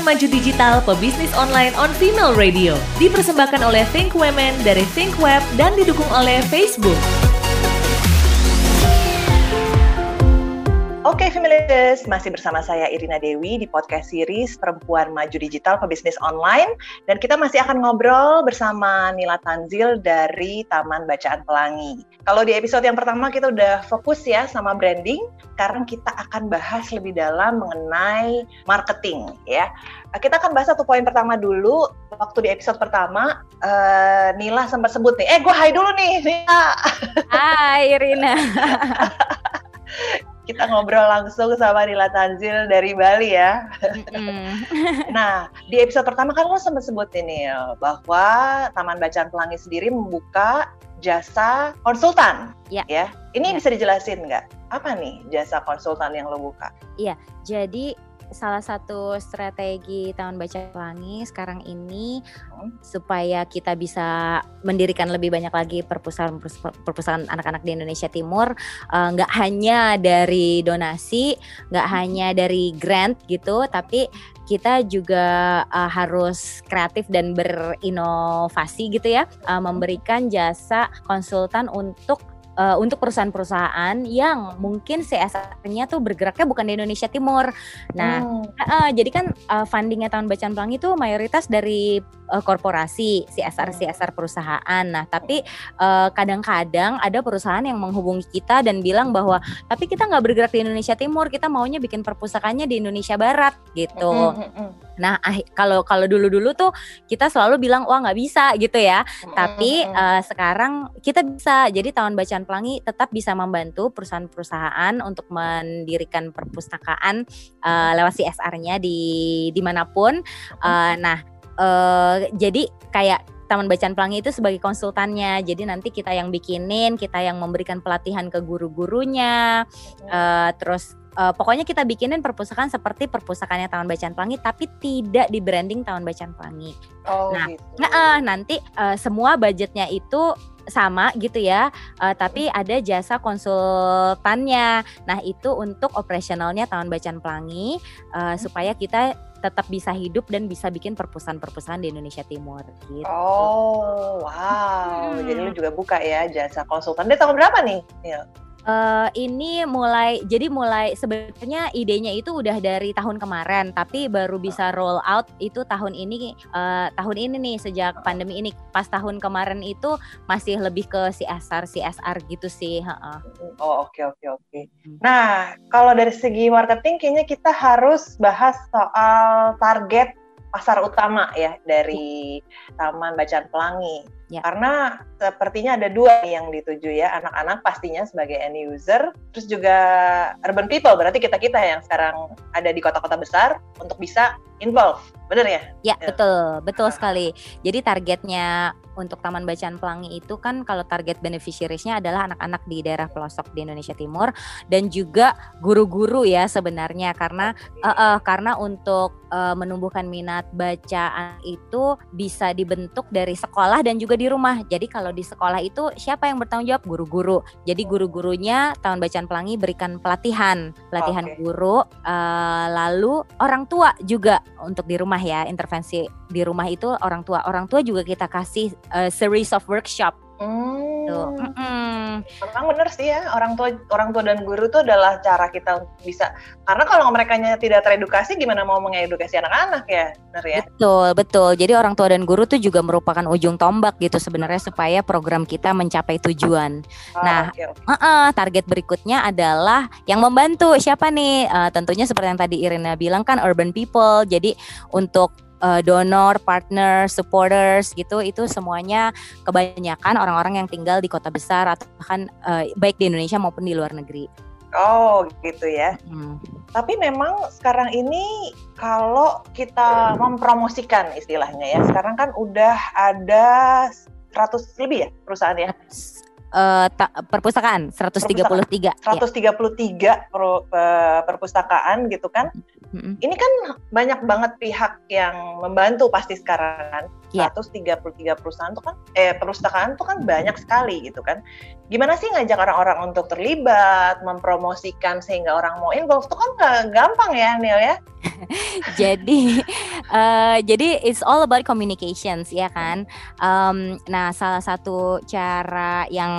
Perempuan Maju Digital Pebisnis Online on Female Radio. Dipersembahkan oleh Think Women dari Think Web dan didukung oleh Facebook. Oke, okay, masih bersama saya Irina Dewi di podcast series Perempuan Maju Digital Pebisnis Online dan kita masih akan ngobrol bersama Nila Tanzil dari Taman Bacaan Pelangi. Kalau di episode yang pertama kita udah fokus ya sama branding, sekarang kita akan bahas lebih dalam mengenai marketing ya. Kita akan bahas satu poin pertama dulu. Waktu di episode pertama, uh, Nila sempat sebut nih, eh gue hai dulu nih, Nila. Hai Irina. kita ngobrol langsung sama Nila Tanzil dari Bali ya. Mm. nah, di episode pertama kan lo sempat sebut ini bahwa Taman Bacaan Pelangi sendiri membuka jasa konsultan. Ya. ya. Ini ya. bisa dijelasin nggak? Apa nih jasa konsultan yang lo buka? Iya, jadi salah satu strategi tahun baca pelangi sekarang ini hmm. supaya kita bisa mendirikan lebih banyak lagi perpustakaan perpustakaan anak-anak di Indonesia Timur eh, nggak uh, hanya dari donasi nggak hmm. hanya dari grant gitu tapi kita juga uh, harus kreatif dan berinovasi gitu ya uh, memberikan jasa konsultan untuk uh, untuk perusahaan-perusahaan yang mungkin CSR-nya tuh bergeraknya bukan di Indonesia Timur. Nah, hmm. uh, jadi kan uh, fundingnya tahun bacaan pelangi itu mayoritas dari uh, korporasi CSR CSR perusahaan. Nah, tapi kadang-kadang uh, ada perusahaan yang menghubungi kita dan bilang bahwa tapi kita nggak bergerak di Indonesia Timur, kita maunya bikin perpustakaannya di Indonesia Barat gitu. Hmm, hmm, hmm. Nah, kalau kalau dulu-dulu tuh kita selalu bilang wah nggak bisa gitu ya. Tapi uh, sekarang kita bisa. Jadi tahun bacaan pelangi tetap bisa membantu perusahaan-perusahaan untuk mendirikan perpustakaan uh, lewat CSR-nya di di mana pun. Uh, nah, uh, jadi kayak Taman Bacaan Pelangi itu sebagai konsultannya. Jadi nanti kita yang bikinin, kita yang memberikan pelatihan ke guru-gurunya, uh, terus uh, pokoknya kita bikinin perpustakaan seperti perpustakaannya Taman Bacaan Pelangi tapi tidak di branding Taman Bacaan Pelangi. Oh, nah, gitu. nah uh, nanti uh, semua budgetnya itu sama gitu ya, uh, tapi ada jasa konsultannya. Nah itu untuk operasionalnya Taman Bacaan Pelangi uh, hmm. supaya kita tetap bisa hidup dan bisa bikin perpustakaan-perpustakaan di Indonesia Timur gitu. Oh, wow. Hmm. Jadi lu juga buka ya jasa konsultan. Dia tahun berapa nih? Uh, ini mulai jadi mulai sebenarnya idenya itu udah dari tahun kemarin tapi baru bisa roll out itu tahun ini uh, tahun ini nih sejak pandemi ini pas tahun kemarin itu masih lebih ke CSR CSR gitu sih. Oh oke okay, oke okay, oke. Okay. Hmm. Nah kalau dari segi marketing kayaknya kita harus bahas soal target pasar utama ya dari Taman Bacaan Pelangi. Ya. Karena sepertinya ada dua yang dituju ya, anak-anak pastinya sebagai end user, terus juga urban people, berarti kita-kita yang sekarang ada di kota-kota besar untuk bisa involve. Bener ya? Ya, ya. betul, betul sekali. Jadi targetnya untuk Taman Bacaan Pelangi itu kan kalau target beneficiariesnya adalah anak-anak di daerah pelosok di Indonesia Timur dan juga guru-guru ya sebenarnya karena uh, uh, karena untuk uh, menumbuhkan minat bacaan itu bisa dibentuk dari sekolah dan juga di rumah. Jadi kalau di sekolah itu siapa yang bertanggung jawab? Guru-guru. Jadi guru-gurunya Taman Bacaan Pelangi berikan pelatihan, pelatihan okay. guru uh, lalu orang tua juga untuk di rumah ya intervensi di rumah itu orang tua orang tua juga kita kasih uh, series of workshop Hmm. Tuh. Mm Memang benar sih ya orang tua orang tua dan guru itu adalah cara kita bisa karena kalau mereka tidak teredukasi gimana mau mengedukasi anak-anak ya, benar ya? Betul betul. Jadi orang tua dan guru itu juga merupakan ujung tombak gitu sebenarnya supaya program kita mencapai tujuan. Oh, nah, okay, okay. Uh -uh, target berikutnya adalah yang membantu siapa nih? Uh, tentunya seperti yang tadi Irina bilang kan urban people. Jadi untuk uh, donor, partner, supporters gitu itu semuanya kebanyakan orang-orang yang tinggal di kota besar atau bahkan uh, baik di Indonesia maupun di luar negeri. Oh gitu ya. Hmm. Tapi memang sekarang ini kalau kita mempromosikan istilahnya ya, sekarang kan udah ada 100 lebih ya perusahaan ya? Uh, ta- perpustakaan 133 133 ya. per, uh, perpustakaan gitu kan Mm-hmm. Ini kan banyak banget pihak yang membantu pasti sekarang kan. Yeah. 133 perusahaan tuh kan eh perpustakaan tuh kan banyak sekali gitu kan. Gimana sih ngajak orang-orang untuk terlibat, mempromosikan sehingga orang mau involve tuh kan gak gampang ya Neil ya. Jadi uh, jadi it's all about communications ya kan. Um, nah salah satu cara yang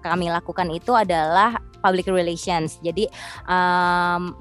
kami lakukan itu adalah public relations. Jadi um,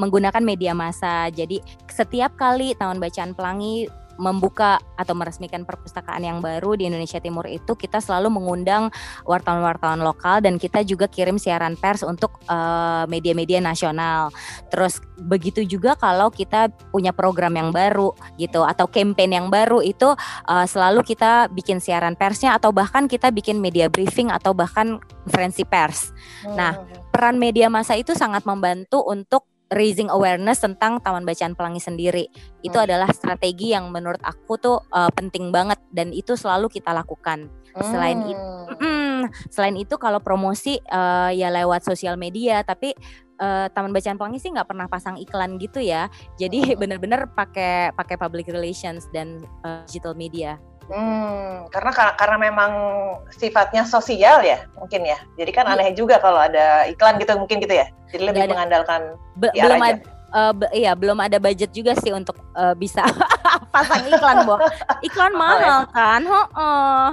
menggunakan media massa. Jadi setiap kali tahun bacaan pelangi membuka atau meresmikan perpustakaan yang baru di Indonesia Timur itu kita selalu mengundang wartawan-wartawan lokal dan kita juga kirim siaran pers untuk uh, media-media nasional. Terus begitu juga kalau kita punya program yang baru gitu atau campaign yang baru itu uh, selalu kita bikin siaran persnya atau bahkan kita bikin media briefing atau bahkan konferensi pers. Nah, hmm. peran media massa itu sangat membantu untuk raising awareness tentang Taman Bacaan Pelangi sendiri. Itu hmm. adalah strategi yang menurut aku tuh uh, penting banget dan itu selalu kita lakukan. Hmm. Selain itu, mm, selain itu kalau promosi uh, ya lewat sosial media, tapi uh, Taman Bacaan Pelangi sih nggak pernah pasang iklan gitu ya. Jadi benar-benar pakai pakai public relations dan uh, digital media. Hmm, karena karena memang sifatnya sosial ya, mungkin ya. Jadi kan iya. aneh juga kalau ada iklan gitu mungkin gitu ya. Jadi lebih ada, mengandalkan be, belum ada uh, be, iya belum ada budget juga sih untuk uh, bisa pasang iklan, Bo. Iklan mahal ya? kan? Oh, oh.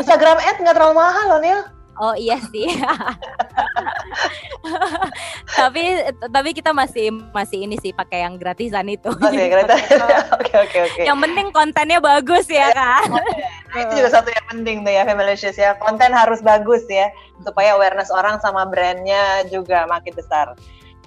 Instagram ad nggak terlalu mahal loh, Nil. Oh iya sih. tapi tapi kita masih masih ini sih pakai yang gratisan itu. Oke, okay, gratis. Oke, oke, oke. Yang penting kontennya bagus ya, kan. Nah, itu juga satu yang penting tuh ya, Femalicious ya. Konten harus bagus ya supaya awareness orang sama brandnya juga makin besar.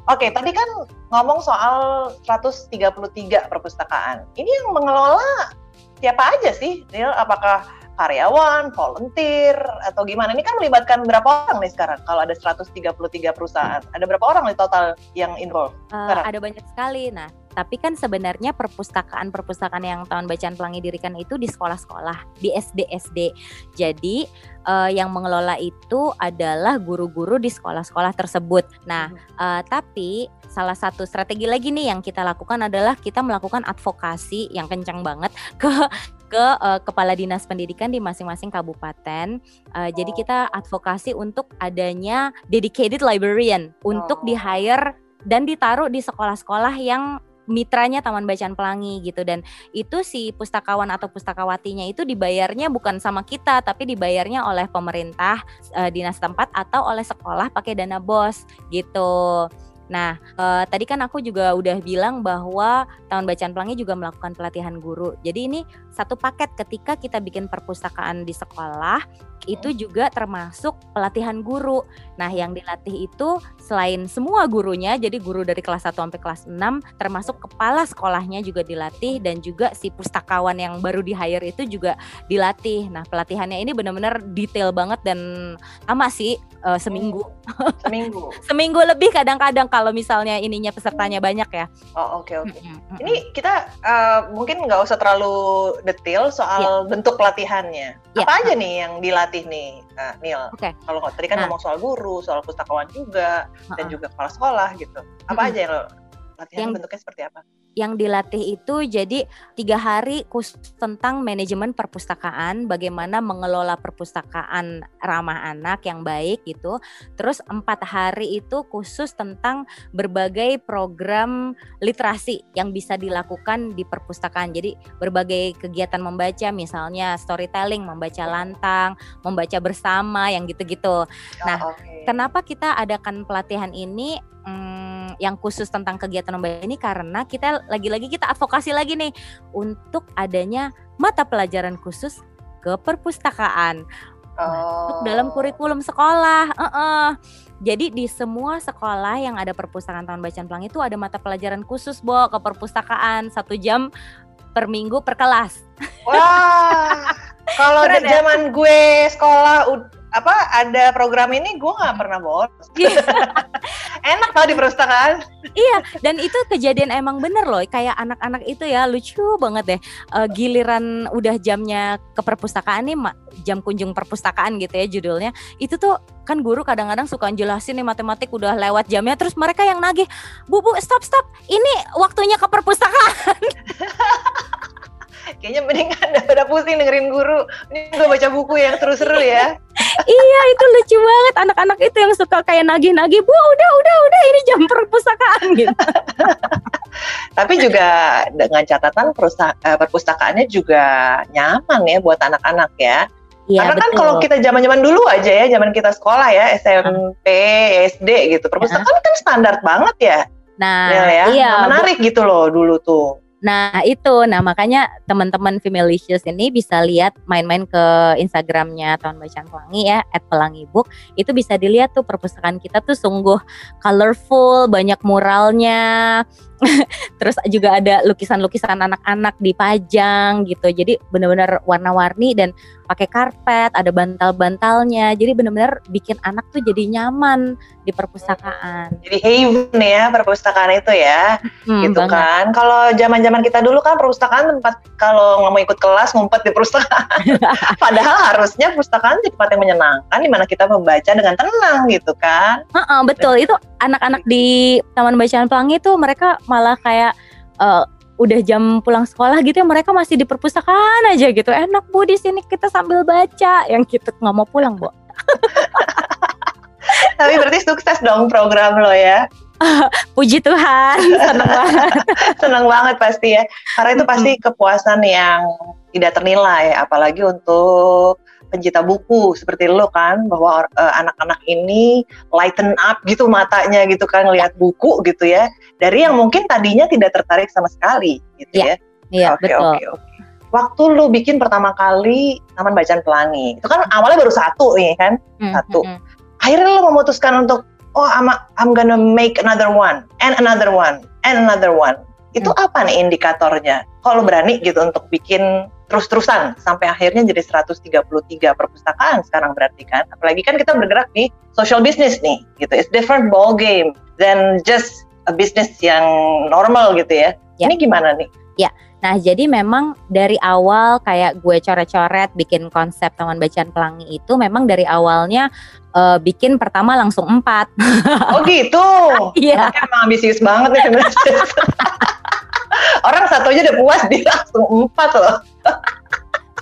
Oke, okay, tadi kan ngomong soal 133 perpustakaan. Ini yang mengelola siapa aja sih, Neil? Apakah karyawan, volunteer, atau gimana? Ini kan melibatkan berapa orang nih sekarang? Kalau ada 133 perusahaan, ada berapa orang nih total yang involved? Uh, ada banyak sekali. Nah, tapi kan sebenarnya perpustakaan-perpustakaan yang tahun bacaan pelangi dirikan itu di sekolah-sekolah, di SD-SD. Jadi uh, yang mengelola itu adalah guru-guru di sekolah-sekolah tersebut. Nah, uh, tapi salah satu strategi lagi nih yang kita lakukan adalah kita melakukan advokasi yang kencang banget ke ke uh, kepala dinas pendidikan di masing-masing kabupaten. Uh, oh. Jadi kita advokasi untuk adanya dedicated librarian untuk oh. di hire dan ditaruh di sekolah-sekolah yang mitranya Taman Bacaan Pelangi gitu dan itu si pustakawan atau pustakawatinya itu dibayarnya bukan sama kita tapi dibayarnya oleh pemerintah uh, dinas tempat atau oleh sekolah pakai dana bos gitu. Nah, uh, tadi kan aku juga udah bilang bahwa Tahun Bacaan Pelangi juga melakukan pelatihan guru. Jadi ini satu paket ketika kita bikin perpustakaan di sekolah, itu juga termasuk pelatihan guru. Nah, yang dilatih itu selain semua gurunya, jadi guru dari kelas 1 sampai kelas 6, termasuk kepala sekolahnya juga dilatih dan juga si pustakawan yang baru di hire itu juga dilatih. Nah, pelatihannya ini benar-benar detail banget dan lama sih uh, seminggu. Seminggu. seminggu lebih kadang-kadang kalau misalnya ininya pesertanya banyak ya. Oh, oke okay, oke. Okay. Mm -hmm. Ini kita uh, mungkin nggak usah terlalu detail soal yeah. bentuk pelatihannya. Yeah. Apa aja nih yang dilatih nih, uh, Neil? Okay. Kalau tadi kan nah. ngomong soal guru, soal pustakawan juga, uh -uh. dan juga kepala sekolah gitu. Apa mm -hmm. aja yang latihan yang, bentuknya seperti apa? Yang dilatih itu jadi tiga hari khusus tentang manajemen perpustakaan, bagaimana mengelola perpustakaan ramah anak yang baik gitu. Terus empat hari itu khusus tentang berbagai program literasi yang bisa dilakukan di perpustakaan. Jadi berbagai kegiatan membaca, misalnya storytelling, membaca lantang, membaca bersama, yang gitu-gitu. Nah, oh, okay. kenapa kita adakan pelatihan ini? Hmm, yang khusus tentang kegiatan membaca ini karena kita lagi-lagi kita advokasi lagi nih untuk adanya mata pelajaran khusus ke perpustakaan masuk dalam oh. kurikulum sekolah. Uh -uh. Jadi di semua sekolah yang ada perpustakaan tahun bacaan pelangi itu ada mata pelajaran khusus Bo ke perpustakaan satu jam per minggu per kelas. Wah, kalau ya? zaman gue sekolah apa ada program ini gue nggak pernah bolos iya. enak tau di perpustakaan. Iya dan itu kejadian emang bener loh kayak anak-anak itu ya lucu banget deh. Uh, giliran udah jamnya ke perpustakaan nih jam kunjung perpustakaan gitu ya judulnya. Itu tuh kan guru kadang-kadang suka jelasin nih matematik udah lewat jamnya terus mereka yang nagih bu bu stop stop ini waktunya ke perpustakaan kayaknya mendingan daripada pusing dengerin guru ini gue baca buku yang seru-seru ya iya itu lucu banget anak-anak itu yang suka kayak nagih-nagih bu udah udah udah ini jam perpustakaan gitu Tapi juga dengan catatan eh, perpustakaannya juga nyaman ya buat anak-anak ya. Ya, Karena kan betul. kan kalau kita zaman-zaman dulu aja ya, zaman kita sekolah ya, SMP, SD gitu, perpustakaan ya. kan standar banget ya. Nah, ya, ya. iya. Menarik gitu loh dulu tuh. Nah itu, nah makanya teman-teman Femalicious ini bisa lihat main-main ke Instagramnya Tahun Bacaan Pelangi ya, at Pelangi Book. Itu bisa dilihat tuh perpustakaan kita tuh sungguh colorful, banyak muralnya, terus juga ada lukisan-lukisan anak-anak dipajang gitu. Jadi benar-benar warna-warni dan pakai karpet ada bantal-bantalnya. Jadi benar-benar bikin anak tuh jadi nyaman di perpustakaan. Jadi haven ya perpustakaan itu ya. Hmm, gitu banget. kan. Kalau zaman-zaman kita dulu kan perpustakaan tempat kalau nggak mau ikut kelas ngumpet di perpustakaan. Padahal harusnya perpustakaan tempat yang menyenangkan di mana kita membaca dengan tenang gitu kan. Uh -uh, betul. Itu anak-anak di Taman Bacaan Pelangi tuh mereka malah kayak uh, udah jam pulang sekolah gitu ya mereka masih di perpustakaan aja gitu. Enak bu di sini kita sambil baca. Yang kita nggak mau pulang bu. Tapi berarti sukses dong program lo ya. Puji Tuhan seneng banget. Seneng banget pasti ya. Karena itu pasti kepuasan yang tidak ternilai apalagi untuk pencinta buku seperti lo kan bahwa uh, anak-anak ini lighten up gitu matanya gitu kan lihat buku gitu ya dari yang mungkin tadinya tidak tertarik sama sekali gitu ya. Iya, oke oke oke. Waktu lo bikin pertama kali Taman Bacaan Pelangi, itu kan awalnya baru satu nih kan, hmm, satu. Hmm, hmm. Akhirnya lo memutuskan untuk oh I'm, I'm gonna make another one and another one and another one. Itu hmm. apa nih indikatornya? Kalau berani gitu untuk bikin terus-terusan sampai akhirnya jadi 133 perpustakaan sekarang berarti kan. Apalagi kan kita bergerak di social business nih gitu. It's different ball game than just a business yang normal gitu ya. ya. Ini gimana nih? Ya. Nah, jadi memang dari awal kayak gue coret-coret bikin konsep Taman Bacaan Pelangi itu memang dari awalnya uh, bikin pertama langsung empat. Oh gitu? Iya. Emang ambisius banget nih Orang satunya udah puas dia langsung empat loh.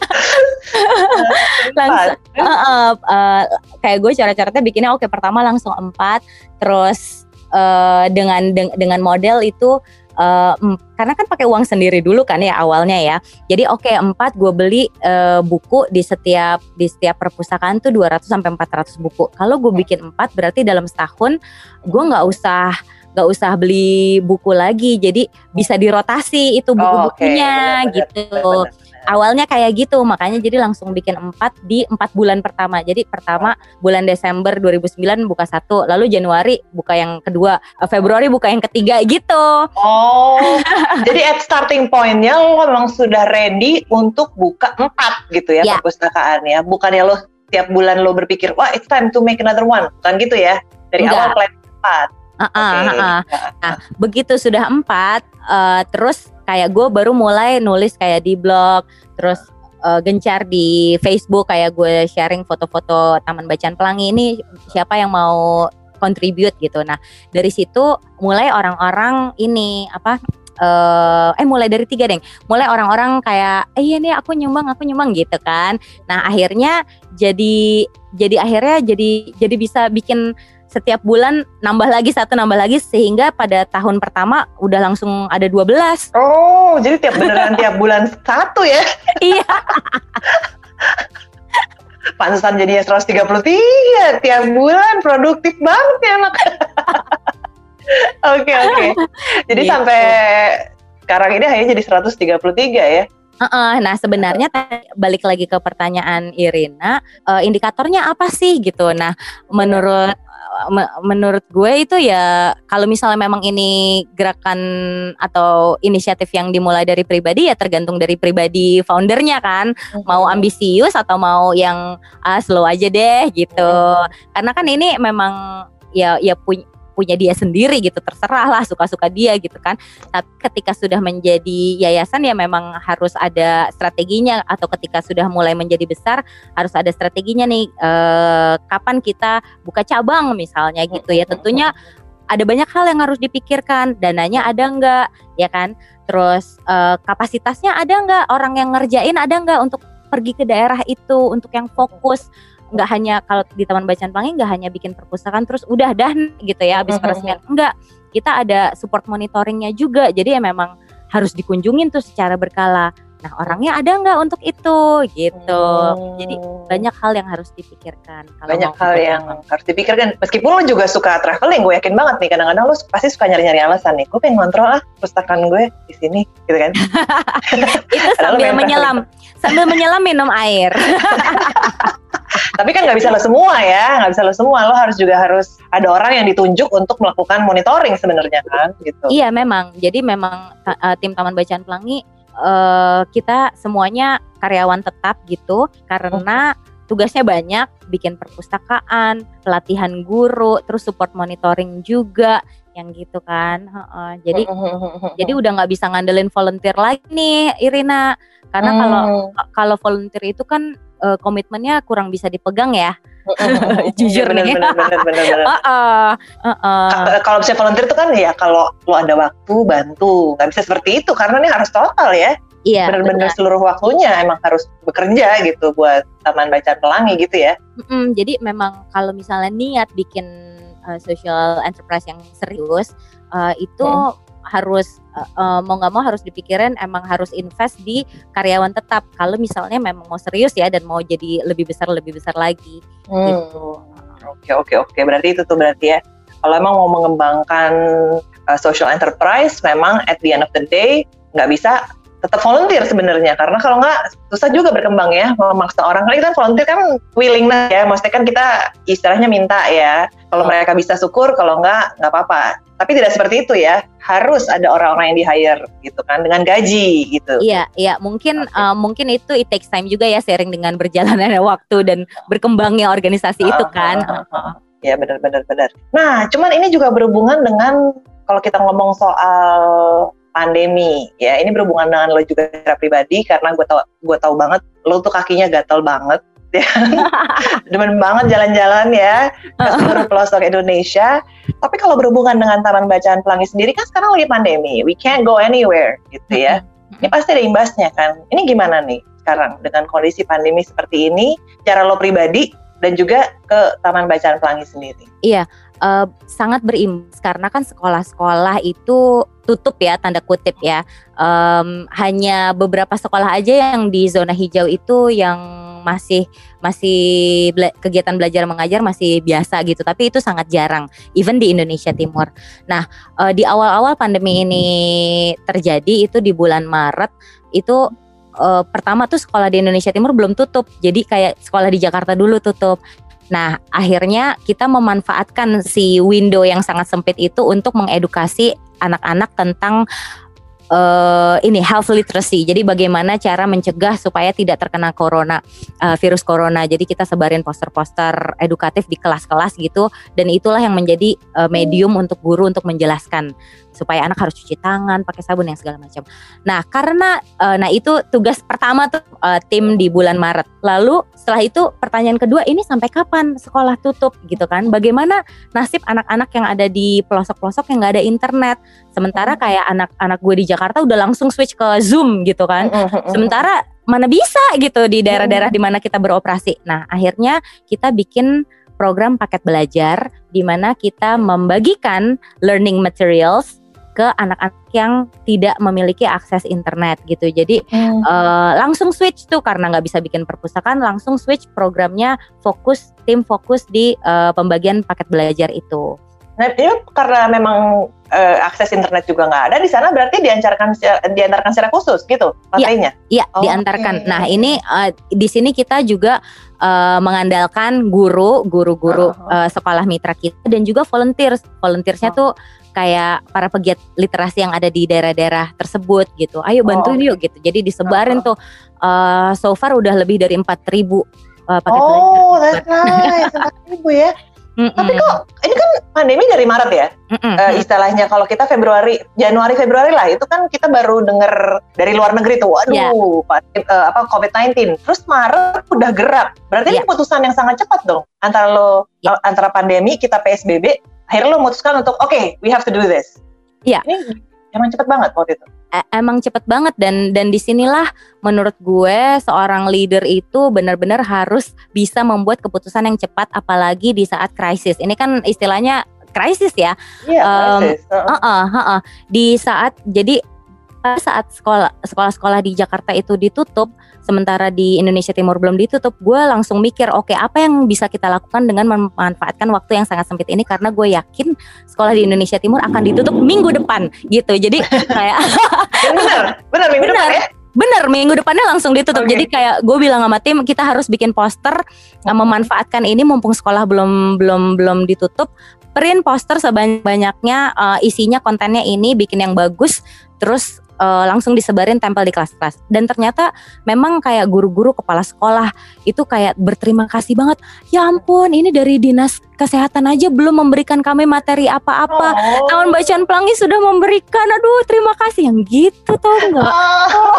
langsung uh, uh, uh, kayak gue cara-caranya bikinnya oke okay, pertama langsung empat terus uh, dengan de dengan model itu uh, karena kan pakai uang sendiri dulu kan ya awalnya ya. Jadi oke okay, empat gue beli uh, buku di setiap di setiap perpustakaan tuh 200 sampai 400 buku. Kalau gue bikin empat berarti dalam setahun gue nggak usah nggak usah beli buku lagi jadi bisa dirotasi itu buku-bukunya oh, okay. gitu. benar, benar awalnya kayak gitu makanya jadi langsung bikin empat di empat bulan pertama. Jadi pertama bulan Desember 2009 buka satu lalu Januari buka yang kedua eh, Februari buka yang ketiga gitu. Oh jadi at starting pointnya lo memang sudah ready untuk buka empat gitu ya, ya. perpustakaan ya. Bukannya lo tiap bulan lo berpikir wah it's time to make another one. Bukan gitu ya. Dari Enggak. awal plan empat Uh, uh, okay. uh, uh. Nah, begitu sudah empat, uh, terus kayak gue baru mulai nulis kayak di blog terus uh, gencar di Facebook kayak gue sharing foto-foto Taman Bacaan Pelangi ini siapa yang mau contribute gitu. Nah dari situ mulai orang-orang ini apa uh, eh mulai dari tiga deh mulai orang-orang kayak eh iya nih aku nyumbang aku nyumbang gitu kan nah akhirnya jadi jadi akhirnya jadi jadi bisa bikin setiap bulan nambah lagi satu nambah lagi sehingga pada tahun pertama udah langsung ada 12. Oh, jadi tiap beneran tiap bulan satu ya? iya. Pantesan jadinya 133 tiap bulan produktif banget ya anak. Oke oke. Jadi gitu. sampai sekarang ini hanya jadi 133 ya? Uh -uh, nah sebenarnya balik lagi ke pertanyaan Irina, uh, indikatornya apa sih gitu? Nah menurut menurut gue itu ya kalau misalnya memang ini gerakan atau inisiatif yang dimulai dari pribadi ya tergantung dari pribadi foundernya kan. Mau ambisius atau mau yang ah, slow aja deh gitu. Karena kan ini memang ya ya punya punya dia sendiri gitu terserah lah suka-suka dia gitu kan. Tapi ketika sudah menjadi yayasan ya memang harus ada strateginya atau ketika sudah mulai menjadi besar harus ada strateginya nih eh, kapan kita buka cabang misalnya gitu ya. Tentunya ada banyak hal yang harus dipikirkan dananya ada enggak ya kan? Terus eh, kapasitasnya ada enggak orang yang ngerjain ada enggak untuk pergi ke daerah itu untuk yang fokus nggak hanya kalau di Taman Bacaan Pelangi nggak hanya bikin perpustakaan terus udah dah gitu ya habis peresmian enggak kita ada support monitoringnya juga jadi ya memang harus dikunjungin tuh secara berkala Nah orangnya ada nggak untuk itu gitu. Hmm. Jadi banyak hal yang harus dipikirkan. Kalau banyak hal yang apa. harus dipikirkan. Meskipun lo juga suka traveling, gue yakin banget nih. Kadang-kadang lo pasti suka nyari-nyari alasan nih. Gue pengen ngontrol lah pustakaan gue di sini, gitu kan? itu sambil menyelam, sambil menyelam minum air. Tapi kan nggak bisa lo semua ya, nggak bisa lo semua. Lo harus juga harus ada orang yang ditunjuk untuk melakukan monitoring sebenarnya kan, gitu. Iya memang. Jadi memang uh, tim Taman Bacaan Pelangi uh, kita semuanya karyawan tetap gitu karena tugasnya banyak bikin perpustakaan pelatihan guru terus support monitoring juga yang gitu kan uh, jadi jadi udah nggak bisa ngandelin volunteer lagi nih Irina karena kalau hmm. kalau volunteer itu kan uh, komitmennya kurang bisa dipegang ya jujur bener, nih. Bener, bener, bener, bener. uh, uh, uh, uh. Kalau bisa volunteer itu kan ya kalau lo ada waktu bantu, nggak bisa seperti itu karena ini harus total ya. Iya. Benar-benar seluruh waktunya emang harus bekerja gitu buat Taman Bacaan Pelangi gitu ya. Mm-mm, jadi memang kalau misalnya niat bikin uh, social enterprise yang serius uh, itu hmm. Harus uh, mau nggak mau harus dipikirin emang harus invest di karyawan tetap. Kalau misalnya memang mau serius ya dan mau jadi lebih besar lebih besar lagi. Hmm. Gitu. Oke oke oke. Berarti itu tuh berarti ya. Kalau emang mau mengembangkan uh, social enterprise, memang at the end of the day nggak bisa tetap volunteer sebenarnya. Karena kalau nggak susah juga berkembang ya memaksa orang. Karena kita volunteer kan willingness ya. Maksudnya kan kita istilahnya minta ya. Kalau oh. mereka bisa syukur kalau nggak nggak apa-apa. Tapi tidak seperti itu ya. Harus ada orang-orang yang di hire gitu kan dengan gaji gitu. Iya iya. Mungkin okay. uh, mungkin itu it takes time juga ya sharing dengan berjalannya waktu dan berkembangnya organisasi uh, itu kan. uh, uh, uh. ya benar-benar benar. Nah cuman ini juga berhubungan dengan kalau kita ngomong soal pandemi. Ya ini berhubungan dengan lo juga secara pribadi karena gue tau gue tau banget lo tuh kakinya gatel banget ya. Demen banget jalan-jalan ya ke seluruh pelosok Indonesia. Tapi kalau berhubungan dengan Taman Bacaan Pelangi sendiri kan sekarang lagi pandemi we can't go anywhere gitu ya. Ini pasti ada imbasnya kan. Ini gimana nih sekarang dengan kondisi pandemi seperti ini cara lo pribadi dan juga ke Taman Bacaan Pelangi sendiri? Iya uh, sangat berimbas karena kan sekolah-sekolah itu tutup ya tanda kutip ya. Um, hanya beberapa sekolah aja yang di zona hijau itu yang masih masih bela kegiatan belajar mengajar masih biasa gitu. Tapi itu sangat jarang even di Indonesia Timur. Nah uh, di awal-awal pandemi ini terjadi itu di bulan Maret itu uh, pertama tuh sekolah di Indonesia Timur belum tutup. Jadi kayak sekolah di Jakarta dulu tutup Nah, akhirnya kita memanfaatkan si window yang sangat sempit itu untuk mengedukasi anak-anak tentang uh, ini health literacy. Jadi bagaimana cara mencegah supaya tidak terkena corona uh, virus corona. Jadi kita sebarin poster-poster edukatif di kelas-kelas gitu dan itulah yang menjadi uh, medium untuk guru untuk menjelaskan supaya anak harus cuci tangan, pakai sabun yang segala macam. Nah, karena uh, nah itu tugas pertama tuh uh, tim di bulan Maret. Lalu setelah itu pertanyaan kedua ini sampai kapan sekolah tutup gitu kan? Bagaimana nasib anak-anak yang ada di pelosok-pelosok yang nggak ada internet? Sementara kayak anak-anak gue di Jakarta udah langsung switch ke Zoom gitu kan. Sementara mana bisa gitu di daerah-daerah di mana kita beroperasi. Nah, akhirnya kita bikin program paket belajar di mana kita membagikan learning materials ke anak-anak yang tidak memiliki akses internet gitu. Jadi hmm. uh, langsung switch tuh karena nggak bisa bikin perpustakaan, langsung switch programnya fokus tim fokus di uh, pembagian paket belajar itu. Nah, ini karena memang uh, akses internet juga nggak ada di sana, berarti diantarkan diantarkan secara khusus gitu materinya? Iya, ya, oh, diantarkan. Okay. Nah, ini uh, di sini kita juga uh, mengandalkan guru, guru-guru uh -huh. uh, sekolah mitra kita dan juga volunteer. Volunteersnya uh -huh. tuh kayak para pegiat literasi yang ada di daerah-daerah tersebut gitu. Ayo bantu oh. yuk gitu. Jadi disebarin uh -huh. tuh uh, so far udah lebih dari 4000 uh, paket oh, belajar. Oh, that's nice. 4000 ya. Mm-mm. Tapi kok ini kan pandemi dari Maret ya, uh, istilahnya kalau kita Februari, Januari Februari lah itu kan kita baru dengar dari luar negeri tuh, waduh, yeah. uh, apa COVID-19. Terus Maret udah gerak, berarti yeah. ini keputusan yang sangat cepat dong antara lo yeah. antara pandemi kita PSBB, akhirnya lo memutuskan untuk oke, okay, we have to do this. Iya. Ini emang cepet banget waktu itu emang cepet banget dan dan di sinilah menurut gue seorang leader itu benar-benar harus bisa membuat keputusan yang cepat apalagi di saat krisis. Ini kan istilahnya krisis ya. Iya um, krisis uh -uh, uh -uh. di saat jadi saat sekolah sekolah-sekolah di Jakarta itu ditutup sementara di Indonesia Timur belum ditutup gue langsung mikir oke okay, apa yang bisa kita lakukan dengan memanfaatkan waktu yang sangat sempit ini karena gue yakin sekolah di Indonesia Timur akan ditutup minggu depan gitu jadi kayak benar benar minggu bener. depan ya Bener minggu depannya langsung ditutup. Okay. Jadi kayak gue bilang sama tim kita harus bikin poster uh, memanfaatkan ini mumpung sekolah belum belum belum ditutup. Print poster sebanyak-banyaknya uh, isinya kontennya ini bikin yang bagus. Terus uh, langsung disebarin tempel di kelas-kelas. Dan ternyata memang kayak guru-guru kepala sekolah itu kayak berterima kasih banget ya ampun ini dari dinas kesehatan aja belum memberikan kami materi apa-apa. Oh. tahun bacaan pelangi sudah memberikan. Aduh terima kasih. Yang gitu tau enggak. Oh.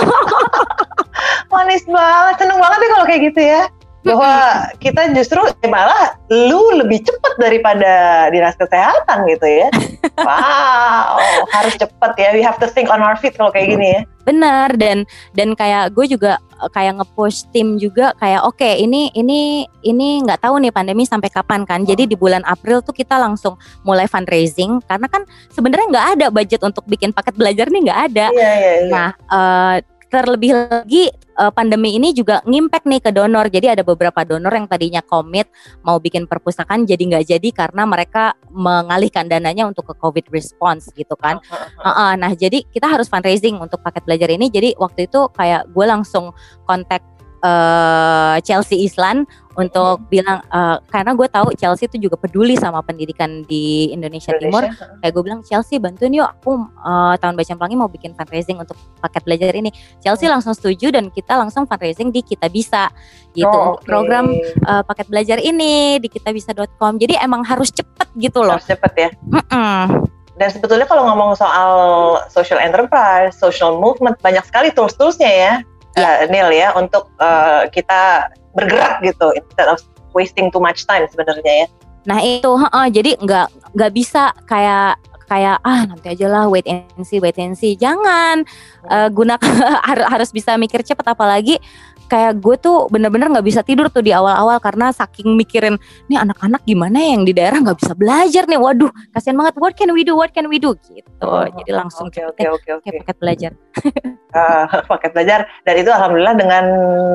manis banget seneng banget ya kalau kayak gitu ya bahwa kita justru eh, malah lu lebih cepat daripada dinas kesehatan gitu ya. Wow, harus cepat ya. We have to think on our feet kalau kayak gini ya. Benar dan dan kayak gue juga eh, kayak nge-push tim juga kayak oke okay, ini ini ini nggak tahu nih pandemi sampai kapan kan. Jadi di bulan April tuh kita langsung mulai fundraising karena kan sebenarnya nggak ada budget untuk bikin paket belajar nih nggak ada. Iya, iya, iya. Nah, uh, terlebih lagi uh, pandemi ini juga ngimpact nih ke donor. Jadi ada beberapa donor yang tadinya komit mau bikin perpustakaan jadi nggak jadi karena mereka mengalihkan dananya untuk ke COVID response gitu kan. Uh, uh, nah jadi kita harus fundraising untuk paket belajar ini. Jadi waktu itu kayak gue langsung kontak uh, Chelsea Islan untuk hmm. bilang uh, karena gue tahu Chelsea itu juga peduli sama pendidikan di Indonesia, Indonesia. Timur. Kayak gue bilang Chelsea bantuin yuk aku uh, tahun baca pelangi mau bikin fundraising untuk paket belajar ini. Chelsea hmm. langsung setuju dan kita langsung fundraising di kita bisa gitu oh, okay. program uh, paket belajar ini di kitabisa.com. Jadi emang harus cepet gitu loh. Harus cepet ya. Mm -mm. Dan sebetulnya kalau ngomong soal social enterprise, social movement, banyak sekali tools-toolsnya ya yeah. uh, Neil ya untuk uh, kita bergerak gitu instead of wasting too much time sebenarnya ya. Nah itu, uh, jadi nggak nggak bisa kayak kayak ah nanti aja lah wait and see wait and see jangan uh, gunakan harus bisa mikir cepat apalagi kayak gue tuh bener-bener nggak bisa tidur tuh di awal-awal karena saking mikirin nih anak-anak gimana yang di daerah nggak bisa belajar nih? Waduh kasihan banget what can we do? What can we do? Gitu. Oh, jadi langsung oke oke oke oke. paket belajar. Uh, paket belajar. Dan itu alhamdulillah dengan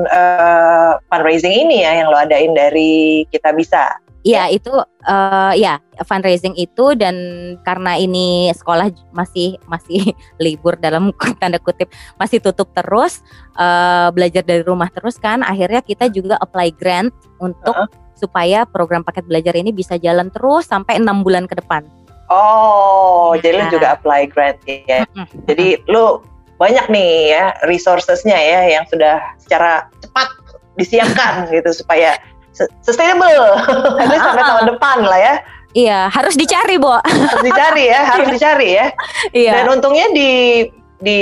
uh, fundraising ini ya yang lo adain dari kita bisa Iya itu uh, ya fundraising itu dan karena ini sekolah masih masih libur dalam tanda kutip masih tutup terus uh, belajar dari rumah terus kan akhirnya kita juga apply grant untuk uh -huh. supaya program paket belajar ini bisa jalan terus sampai enam bulan ke depan. Oh, ya. jadi lu nah. juga apply grant ya. Uh -huh. Jadi lu banyak nih ya resourcesnya ya yang sudah secara cepat disiapkan gitu supaya sustainable harus sampai tahun depan lah ya iya harus dicari bu harus dicari ya harus dicari ya iya. dan untungnya di di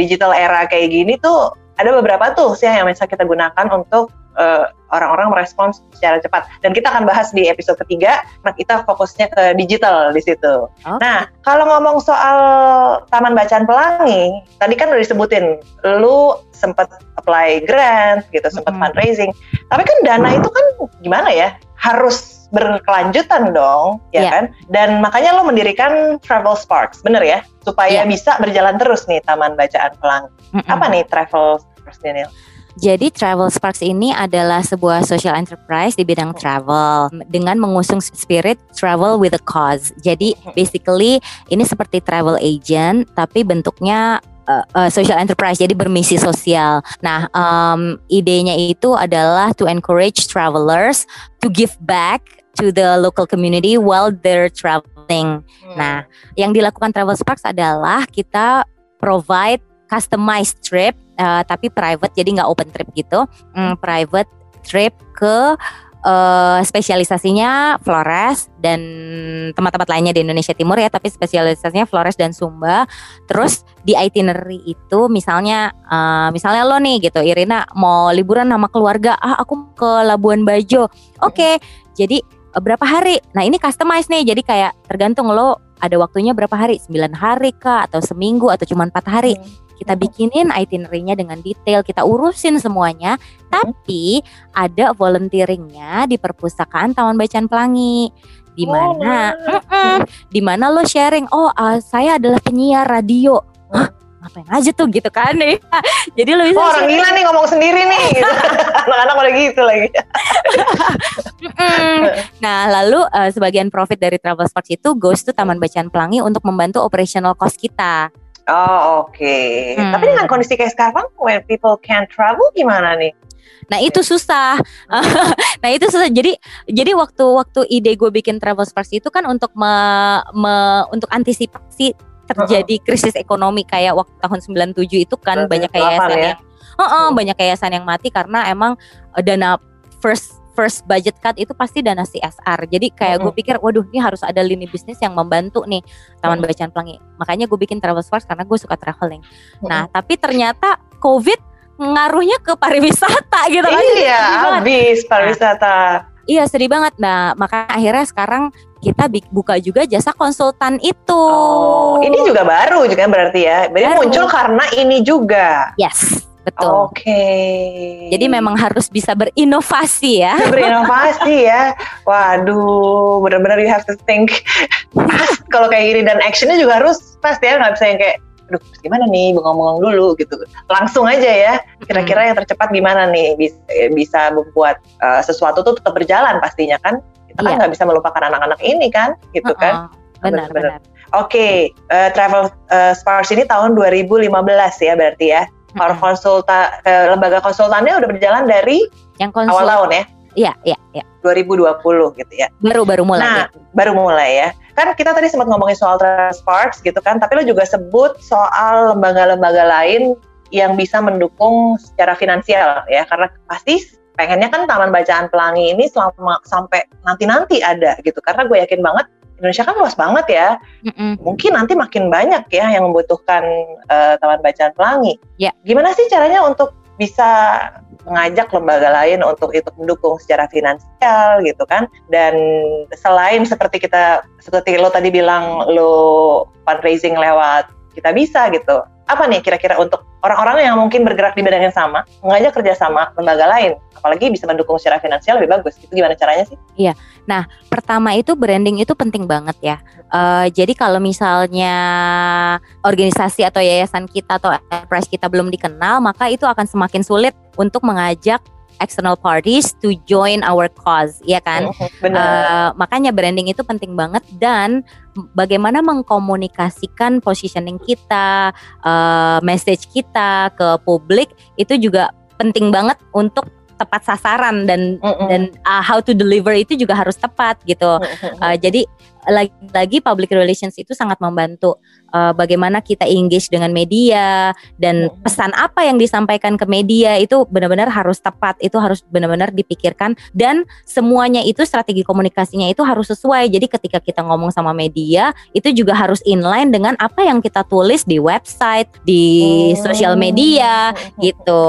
digital era kayak gini tuh ada beberapa tuh sih yang bisa kita gunakan untuk uh, orang-orang merespons secara cepat. Dan kita akan bahas di episode ketiga, nah kita fokusnya ke digital di situ. Okay. Nah, kalau ngomong soal Taman Bacaan Pelangi, tadi kan udah disebutin, lu sempat apply grant gitu, sempat mm -hmm. fundraising. Tapi kan dana itu kan gimana ya? Harus berkelanjutan dong, ya yeah. kan? Dan makanya lo mendirikan Travel Sparks, bener ya? Supaya yeah. bisa berjalan terus nih Taman Bacaan Pelangi. Mm -hmm. Apa nih Travel Sparks, Daniel? Jadi Travel Sparks ini adalah sebuah social enterprise di bidang travel dengan mengusung spirit travel with a cause. Jadi basically ini seperti travel agent tapi bentuknya uh, uh, social enterprise jadi bermisi sosial. Nah, um, idenya itu adalah to encourage travelers to give back to the local community while they're traveling. Hmm. Nah, yang dilakukan Travel Sparks adalah kita provide customized trip uh, tapi private jadi nggak open trip gitu mm, private trip ke uh, spesialisasinya Flores dan tempat-tempat lainnya di Indonesia Timur ya tapi spesialisasinya Flores dan Sumba terus di itinerary itu misalnya uh, misalnya lo nih gitu Irina mau liburan sama keluarga ah aku ke Labuan Bajo oke okay, jadi berapa hari nah ini customize nih jadi kayak tergantung lo ada waktunya berapa hari? 9 hari kah atau seminggu atau cuma empat hari? Hmm. Kita bikinin itinerary-nya dengan detail, kita urusin semuanya. Tapi ada volunteeringnya di perpustakaan Taman Bacaan Pelangi di Oh, mana nice. Mm-mm. di mana lo sharing oh uh, saya adalah penyiar radio Hah? ngapain aja tuh gitu kan nih jadi lo bisa Oh, orang gila nih ngomong sendiri nih. Gitu. Anak-anak udah gitu lagi. Nah lalu uh, sebagian profit dari travel sports itu goes to Taman Bacaan Pelangi untuk membantu operational cost kita Oh, oke. Hmm. Tapi dengan kondisi kayak sekarang, when people can't travel gimana nih? Nah itu susah. nah itu susah. Jadi jadi waktu waktu ide gue bikin travel sports itu kan untuk me, me- untuk antisipasi terjadi krisis ekonomi kayak waktu tahun 97 itu kan banyak 98 yayasan ya. yang Heeh, Hmm. banyak yayasan yang mati karena emang eh, dana first first budget cut itu pasti dana CSR. Jadi kayak gue pikir, waduh ini harus ada lini bisnis yang membantu nih Taman. Bacaan Pelangi. Makanya gue bikin travel sports karena gue suka traveling. Nah, tapi ternyata COVID ngaruhnya ke pariwisata gitu kan. Iya, habis pariwisata. Iya sedih banget. Nah makanya akhirnya sekarang kita buka juga jasa konsultan itu. Oh, ini juga baru juga berarti ya. Berarti Baru. muncul karena ini juga. Yes betul. Oke. Jadi memang harus bisa berinovasi ya. berinovasi ya. Waduh, benar-benar you have to think fast kalau kayak gini dan actionnya juga harus fast ya, nggak bisa yang kayak aduh gimana nih bengong-bengong dulu gitu langsung aja ya kira-kira yang tercepat gimana nih bisa, bisa membuat uh, sesuatu tuh tetap berjalan pastinya kan kita kan Iya. nggak bisa melupakan anak-anak ini kan gitu kan Heeh, Benar Benar-benar. benar. Oke, eh, Travel eh, Sparks ini tahun 2015 ya berarti ya. Para konsulta eh, lembaga konsultannya udah berjalan dari Yang konsul. awal tahun ya, Iya iya iya. 2020 gitu ya. Baru baru mulai. Nah, ya. baru mulai ya. Kan kita tadi sempat ngomongin soal Travel Sparks gitu kan, tapi lo juga sebut soal lembaga-lembaga lain yang bisa mendukung secara finansial ya, karena pasti pengennya kan Taman Bacaan Pelangi ini selama sampai nanti-nanti ada gitu. Karena gue yakin banget Indonesia kan luas banget ya. Mm-mm. mungkin nanti makin banyak ya yang membutuhkan eh, taman bacaan pelangi. Ya. Gimana sih caranya untuk bisa mengajak lembaga lain untuk ikut mendukung secara finansial gitu kan? Dan selain seperti kita seperti lo tadi bilang lo fundraising lewat kita bisa gitu. Apa nih kira-kira untuk orang-orang yang mungkin bergerak di bidang yang sama, mengajak kerjasama lembaga lain, apalagi bisa mendukung secara finansial lebih bagus. Itu gimana caranya sih? Pertama itu branding itu penting banget ya. Eh, jadi kalau misalnya organisasi atau yayasan kita atau enterprise kita belum dikenal, maka itu akan semakin sulit untuk mengajak external parties to join our cause, ya kan? Benar. Eh, makanya branding itu penting banget dan bagaimana mengkomunikasikan positioning kita, eh, message kita ke publik itu juga penting banget untuk tepat sasaran dan Mm-mm. dan uh, how to deliver itu juga harus tepat gitu. Uh, jadi lagi-lagi public relations itu sangat membantu uh, bagaimana kita engage dengan media dan Mhm. pesan apa yang disampaikan ke media itu benar-benar harus tepat, itu harus benar-benar dipikirkan dan semuanya itu strategi komunikasinya itu harus sesuai. Jadi ketika kita ngomong sama media itu juga harus inline dengan apa yang kita tulis di website, di Hmm. sosial media gitu.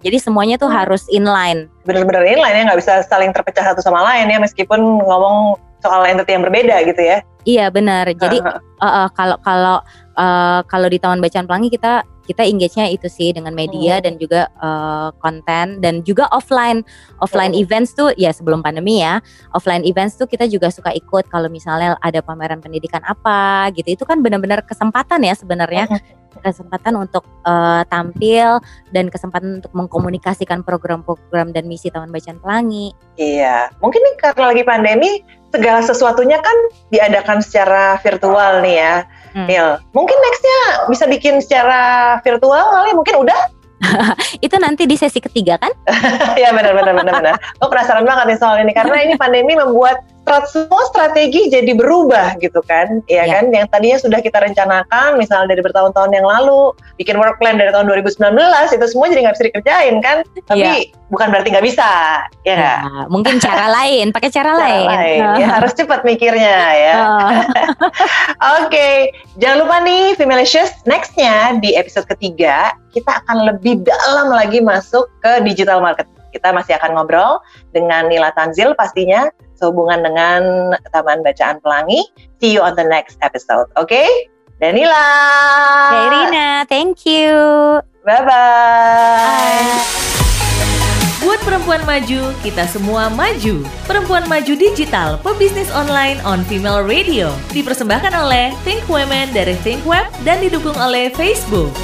Jadi semuanya tuh harus inline. bener-bener inline ya nggak bisa saling terpecah satu sama lain ya meskipun ngomong soal entity yang berbeda gitu ya. Iya benar. Jadi Heeh. uh, uh, kalau kalau uh, kalau di Taman Bacaan Pelangi kita kita engage-nya itu sih dengan media Hmm. dan juga uh, konten dan juga offline offline Hmm. events tuh ya sebelum pandemi ya offline events tuh kita juga suka ikut kalau misalnya ada pameran pendidikan apa gitu itu kan benar-benar kesempatan ya sebenarnya kesempatan untuk uh, tampil dan kesempatan untuk mengkomunikasikan program-program dan misi Taman Bacaan Pelangi Iya, mungkin nih karena lagi pandemi segala sesuatunya kan diadakan secara virtual nih ya. Hmm. Nil, mungkin nextnya bisa bikin secara virtual kali, mungkin udah? itu nanti di sesi ketiga kan ya benar benar benar benar. Gue penasaran banget nih soal ini karena ini pandemi membuat semua strategi jadi berubah gitu kan, ya Ya. kan? Yang tadinya sudah kita rencanakan, misalnya dari bertahun-tahun yang lalu, bikin work plan dari tahun 2019 itu semua jadi nggak bisa dikerjain kan? Tapi bukan berarti nggak bisa, ya? Ya, mungkin cara lain, pakai cara, Cara lain. lain. Ya harus cepat mikirnya ya. Oh, Oke, jangan lupa nih Femalicious, nextnya di episode ketiga kita akan lebih dalam lagi masuk ke digital marketing. Kita masih akan ngobrol dengan Nila Tanzil pastinya sehubungan dengan Taman Bacaan Pelangi. See you on the next episode, oke? Okay? Danila. Irina, thank you. Bye-bye. Bye. Buat perempuan maju, kita semua maju. Perempuan Maju Digital, pebisnis online on Female Radio. Dipersembahkan oleh Think Women dari Think Web dan didukung oleh Facebook.